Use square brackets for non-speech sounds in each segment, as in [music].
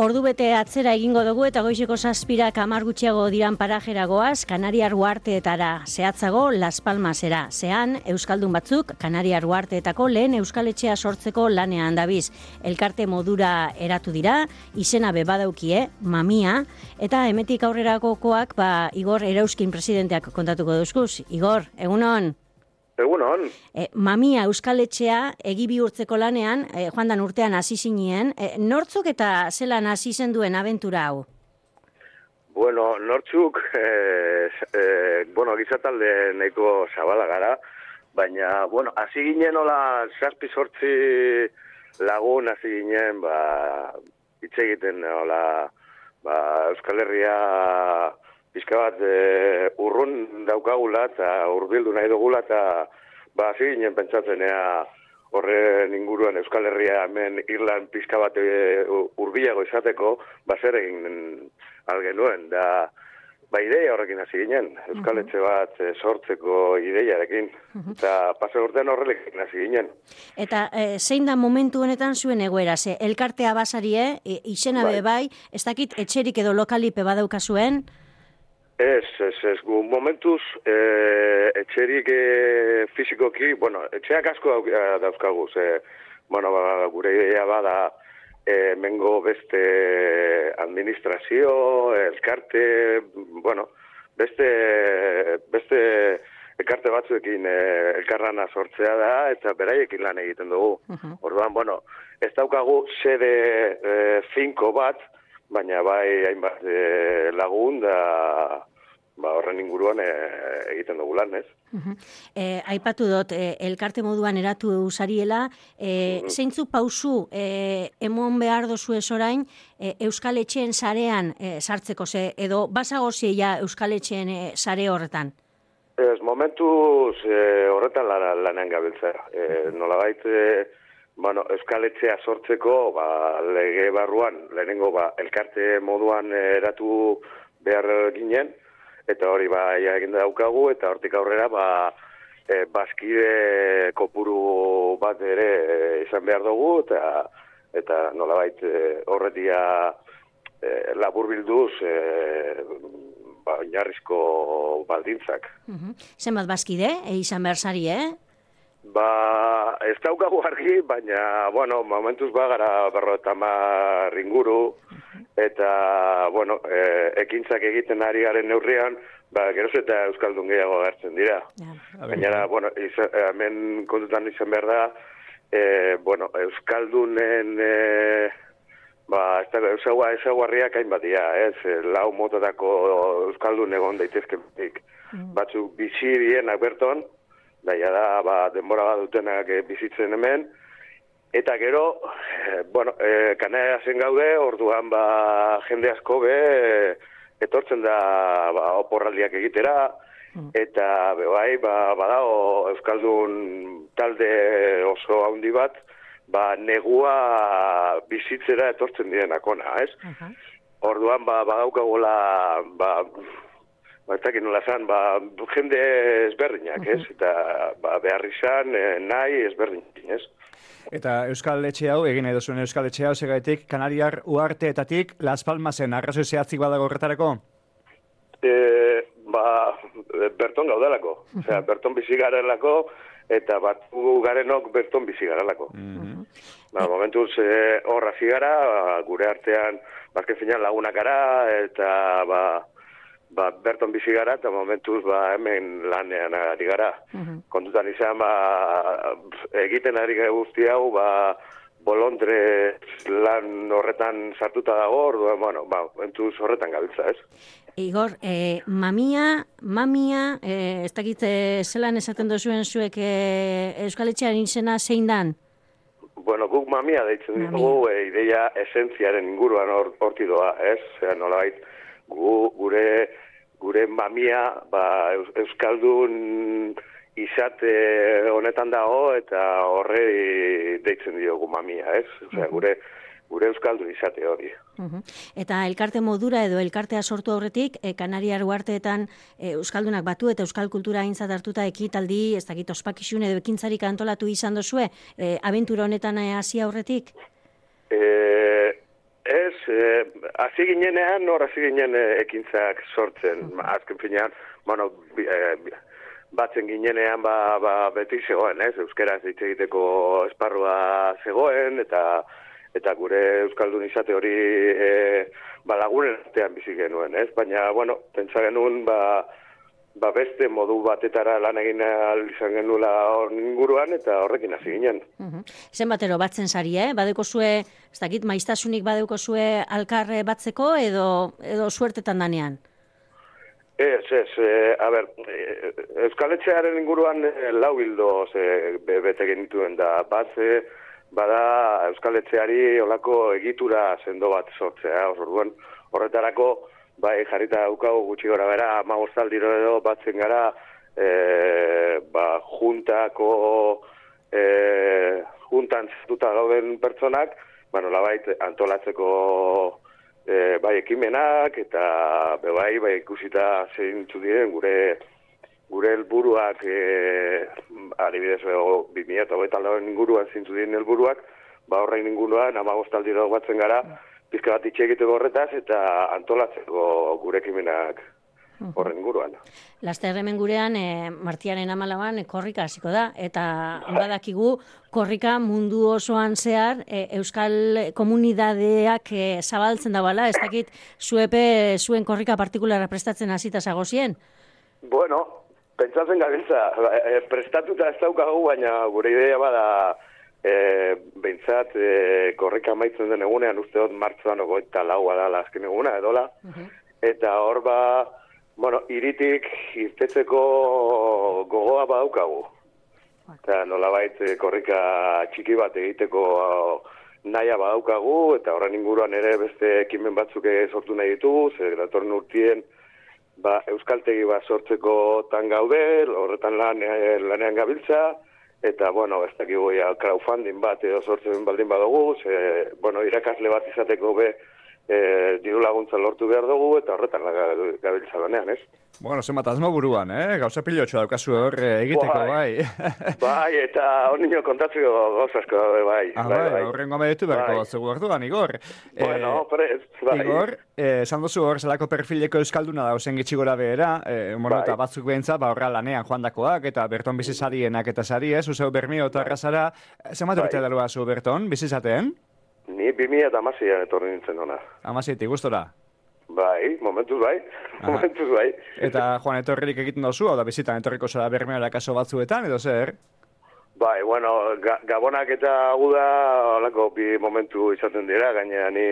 Ordu bete atzera egingo dugu eta goizeko zazpira kamar gutxiago diran parajera goaz, Kanariar Uarteetara, zehatzago Las Palmasera. Zehan, Euskaldun batzuk, Kanariar Uarteetako lehen Euskaletxea sortzeko lanean dabiz. Elkarte modura eratu dira, izena bebadaukie, mamia, eta emetik aurrerakokoak, ba, Igor Erauskin presidenteak kontatuko duzkuz. Igor, egunon? Egun hon. E, mamia Euskaletxea egibi urtzeko lanean, e, joan dan urtean hasi zinien, e, nortzuk eta zelan hasi zen duen abentura hau? Bueno, nortzuk, e, e, bueno, gizatalde nahiko zabala gara, baina, bueno, hasi ginen hola zazpi sortzi lagun hasi ginen, ba, hitz egiten hola, ba, Euskal Herria pizka bat e, urrun daukagula eta urbildu nahi dugula eta ba, ziginen pentsatzen ea horren inguruan Euskal Herria hemen Irlan pizka bat e, urbilago izateko ba zer egin algenuen da Ba, ideia horrekin hasi ginen, Euskal Etxe bat e, sortzeko ideiarekin, eta pase urtean horrelekin hasi ginen. Eta e, zein da momentu honetan zuen egoera, ze elkartea basarie, e, izena bai. bai, ez dakit etxerik edo lokalipe badauka zuen? Ez, ez, ez, gu momentuz e, etxerik e, fizikoki, bueno, etxeak asko dauzkagu, ze, bueno, ba, gure ideia bada, e, mengo beste administrazio, elkarte, bueno, beste, beste elkarte batzuekin e, elkarrana sortzea da, eta beraiekin lan egiten dugu. Uh Orduan, bueno, ez daukagu sede e, finko bat, baina bai hainbat e, lagun da ba, horren inguruan e, egiten dugu lan, ez? Uh aipatu dut, e, elkarte moduan eratu usariela, e, zeintzu pausu e, emon behar dozu ez orain e, Euskal Etxeen sarean e, sartzeko ze, edo basago ja Euskal Etxeen e, sare horretan? Ez, momentuz e, horretan lan, lanen gabiltza. E, nola baita, bueno, Euskal Etxea sortzeko, ba, lege barruan, lehenengo, ba, elkarte moduan eratu behar ginen, eta hori ba ja egin daukagu eta hortik aurrera ba e, baskide kopuru bat ere e, izan behar dugu eta eta nolabait e, horretia e, labur bilduz e, ba, inarrizko baldintzak. Uh -huh. Zenbat baskide, e, izan behar zari, eh? Ba, ez daukagu argi, baina, bueno, momentuz ba, gara berro eta ringuru, eta, bueno, e, ekintzak egiten ari garen neurrian, ba, geroz eta Euskaldun gehiago gartzen dira. Baina, bueno, izan, hemen kontutan izan behar da, e, bueno, Euskaldunen, e, ba, ez da, eusagua, esaguarriak hain batia, ez, lau mototako Euskaldun egon daitezketik. Mm. Batzuk bizi dienak berton, daia da, ba, denbora bat dutenak bizitzen hemen, Eta gero, eh, bueno, eh, kanea zen gaude, orduan ba, jende asko be, etortzen da ba, oporraldiak egitera, mm. eta bai, ba, badao Euskaldun talde oso handi bat, ba, negua bizitzera etortzen direnak ona, ez? Orduan, ba, badaukagola, ba, ba, ez dakit nola zan, ba, jende ezberdinak, ez? Eta ba, behar izan, eh, nahi ezberdinak, ez? Eta Euskal Etxe hau, egin edo zuen Euskal Etxe hau, segaitik, Kanariar uarteetatik, Las Palmasen, arrazoi zehatzik badago horretarako? E, ba, berton gaudelako. Osea, berton bizi garelako, eta bat garenok berton bizi garelako. Mm -hmm. Ba, momentuz, e, horra zigara, gure artean, bazken finan lagunak gara, eta, ba, ba, berton bizi gara eta momentuz ba, hemen lanean ari gara. Mhm. Kontutan izan, ba, egiten ari guzti hau, ba, bolondre lan horretan sartuta dago, orduan, bueno, ba, entuz horretan gabiltza, ez? Igor, e, mamia, mamia, e, ez dakit e, zelan esaten duzuen zuek e, Euskal Etxearen izena zein dan? Bueno, guk mamia deitzen dugu, e, ideia esentziaren inguruan horti doa, ez? Zer, nola gu, gure gure mamia ba, euskaldun izate honetan dago eta horre deitzen diogu mamia, ez? Osea, gure gure euskaldun izate hori. Eta elkarte modura edo elkartea sortu aurretik, e, Kanariar uarteetan e, euskaldunak batu eta euskal kultura aintzat hartuta ekitaldi, ez dakit ospakizun edo ekintzarik antolatu izan dozue, e, abentura honetan hasi aurretik? E, Ez, eh, hasi ginenean, nor hasi ginen eh, ekintzak sortzen, Mhm. azken finean, bueno, eh, batzen ginenean ba, ba, beti zegoen, ez? Euskeraz hitz egiteko esparrua zegoen, eta eta gure Euskaldun izate hori e, ba, lagunen artean bizi genuen, ez? Baina, bueno, pentsa genuen, ba, ba beste modu batetara lan egin ahal izan genuela hor inguruan, eta horrekin hasi ginen. Mhm. Zenbatero batzen sari, eh? Badeko zue, ez dakit, maiztasunik badeuko zue alkarre batzeko edo, edo suertetan danean? Ez, ez, e, a ber, e, Euskaletxearen inguruan e, lau hildo ze, be, bete genituen da, bat ze, bada Euskaletxeari olako egitura sendo bat sortzea, orduan horretarako, bai, jarrita daukagu gutxi gora bera, amagostaldiro edo batzen gara, e, ba, juntako, e, juntan zituta gauden pertsonak, ba, nolabait antolatzeko e, bai ekimenak eta be bai ikusita zeintzu diren gure gure helburuak e, adibidez o 2024 lauen inguruan zeintzu diren helburuak ba horrein inguruan 15 aldiro batzen gara pizka bat itxe egiteko horretaz eta antolatzeko gure ekimenak horren inguruan. Laster hemen gurean, e, martiaren amalaban, e, korrika hasiko da, eta badakigu korrika mundu osoan zehar e, euskal komunidadeak e, zabaltzen dabala, ez dakit zuepe zuen korrika partikularra prestatzen hasita zagozien? Bueno, pentsatzen gabiltza, e, prestatuta ez daukagu, baina gure idea bada e, behintzat e, korrika amaitzen den egunean, uste dut martzoan ogoita laua da azken eguna, edola, eta hor ba, bueno, iritik irtetzeko gogoa badaukagu. Eta nolabait eh, korrika txiki bat egiteko naia badaukagu, eta horren inguruan ere beste ekimen batzuk sortu nahi ditugu, ze datorren urtien ba, euskaltegi bat sortzeko tan gaude, horretan lan, lanean gabiltza, eta, bueno, ez dakigu ja, crowdfunding bat edo sortzen baldin badugu, ze, bueno, irakasle bat izateko be, e, diru laguntza lortu behar dugu, eta horretan gabiltza lanean, ez? Bueno, zenbat azmo buruan, eh? Gauza pilotxo daukazu hor eh, egiteko, bai. bai, [laughs] eta hon nino kontatzeko gauzasko daude, bai. Ah, bai, horrengo ameditu berko Bai. zegu orduan, Igor. Bueno, Eh, prez, bai. Igor, eh, esan duzu hor, zelako perfileko euskalduna da, ozen gitxi gora behera, eh, bueno, Bai. eta batzuk behintzat, ba, horra lanean joandakoak, eta berton bizi sarienak eta sari, ez, uzeu bermio eta arrazara, zenbat Bai. urte darua zu berton, bizizaten? Ni 2000 eta etorri nintzen ona. Amazieti, gustora. Bai, momentuz bai, Aha. momentuz bai. Eta Juan etorririk egiten dozu, hau da bizitan etorriko zara bermeora kaso batzuetan, edo zer? Bai, bueno, ga, gabonak eta guda holako bi momentu izaten dira, gainera ni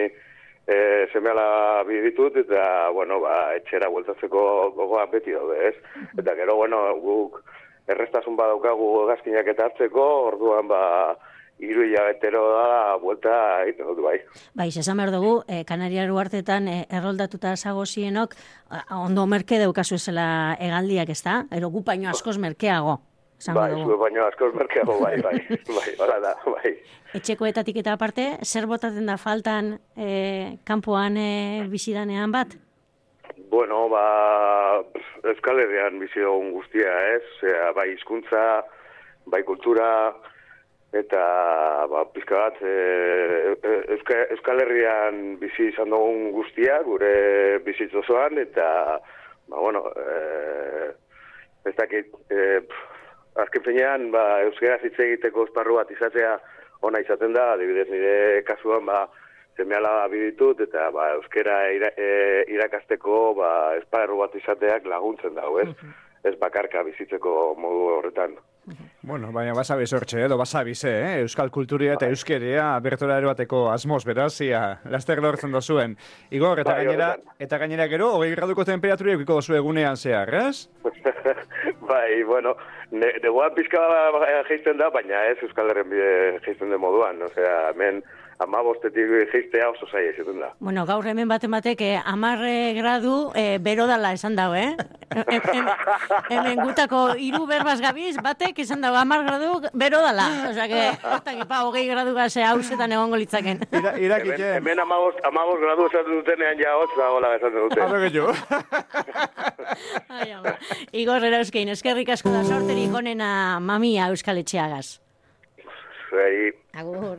e, semeala bi ditut, eta, bueno, ba, etxera bueltatzeko gogoa beti daude, ez? Eta gero, bueno, guk errestasun badaukagu gazkinak eta hartzeko, orduan, ba, hiru hilabetero da, buelta egiten dut, bai. Bai, esan behar dugu, e, Kanariar uartetan e, erroldatuta zagozienok, ondo merke daukazu ezela egaldiak, ez da? Ero gupaino askoz merkeago, Bai, zue baino askoz merkeago, bai, bai, [laughs] bai, ora da, bai. Etxekoetatik eta aparte, zer botatzen da faltan e, kanpoan e, bizidanean bat? Bueno, ba, Euskal Herrian bizi dugun guztia, ez? Bai hizkuntza, bai kultura, eta, ba, pizka bat, e, e, Euska, Euskal Herrian bizi izan dugun guztia, gure bizitzozoan, eta, ba, bueno, e, ez dakit, e, azken finean, ba, Euskara hitz egiteko esparru bat izatea ona izaten da, adibidez nire kasuan, ba, semeala biditut, eta ba, euskera ira, e, irakasteko ba, esparru bat izateak laguntzen dago, ez? Ez bakarka bizitzeko modu horretan. Bueno, baina basabiz hortxe, edo basabize, eh? Euskal kulturia eta euskeria bertora eroateko asmoz, beraz, ia, laster lortzen dozuen. Igor, eta Bai, gainera, eta gainera gero, hogei graduko temperaturia eukiko dozu egunean zehar, ez? [laughs] bai, bueno, ne, negoan pizka geisten da, baina ez Euskal Herren bide geisten den moduan. Osea, hemen amabostetik geistea oso zaila izaten da. Bueno, gaur hemen baten batek eh, amarre gradu eh, bero dala esan dago, eh? Hem- hem- hemen gutako hiru berbaz gabiz, batek esan dago amar gradu bero dala. Osea, que, eta pa, hogei gradu gaze hausetan egongo litzaken. Ira, Hemen, irakite, hemen amabost, amabost gradu esaten dutenean ja hotz dagoela esaten dute. Habe gehiago. [laughs] Ai, ama. Igor erauzkein, eskerrik asko da sorterik onena mamia euskal etxeagaz. Bai, Agur.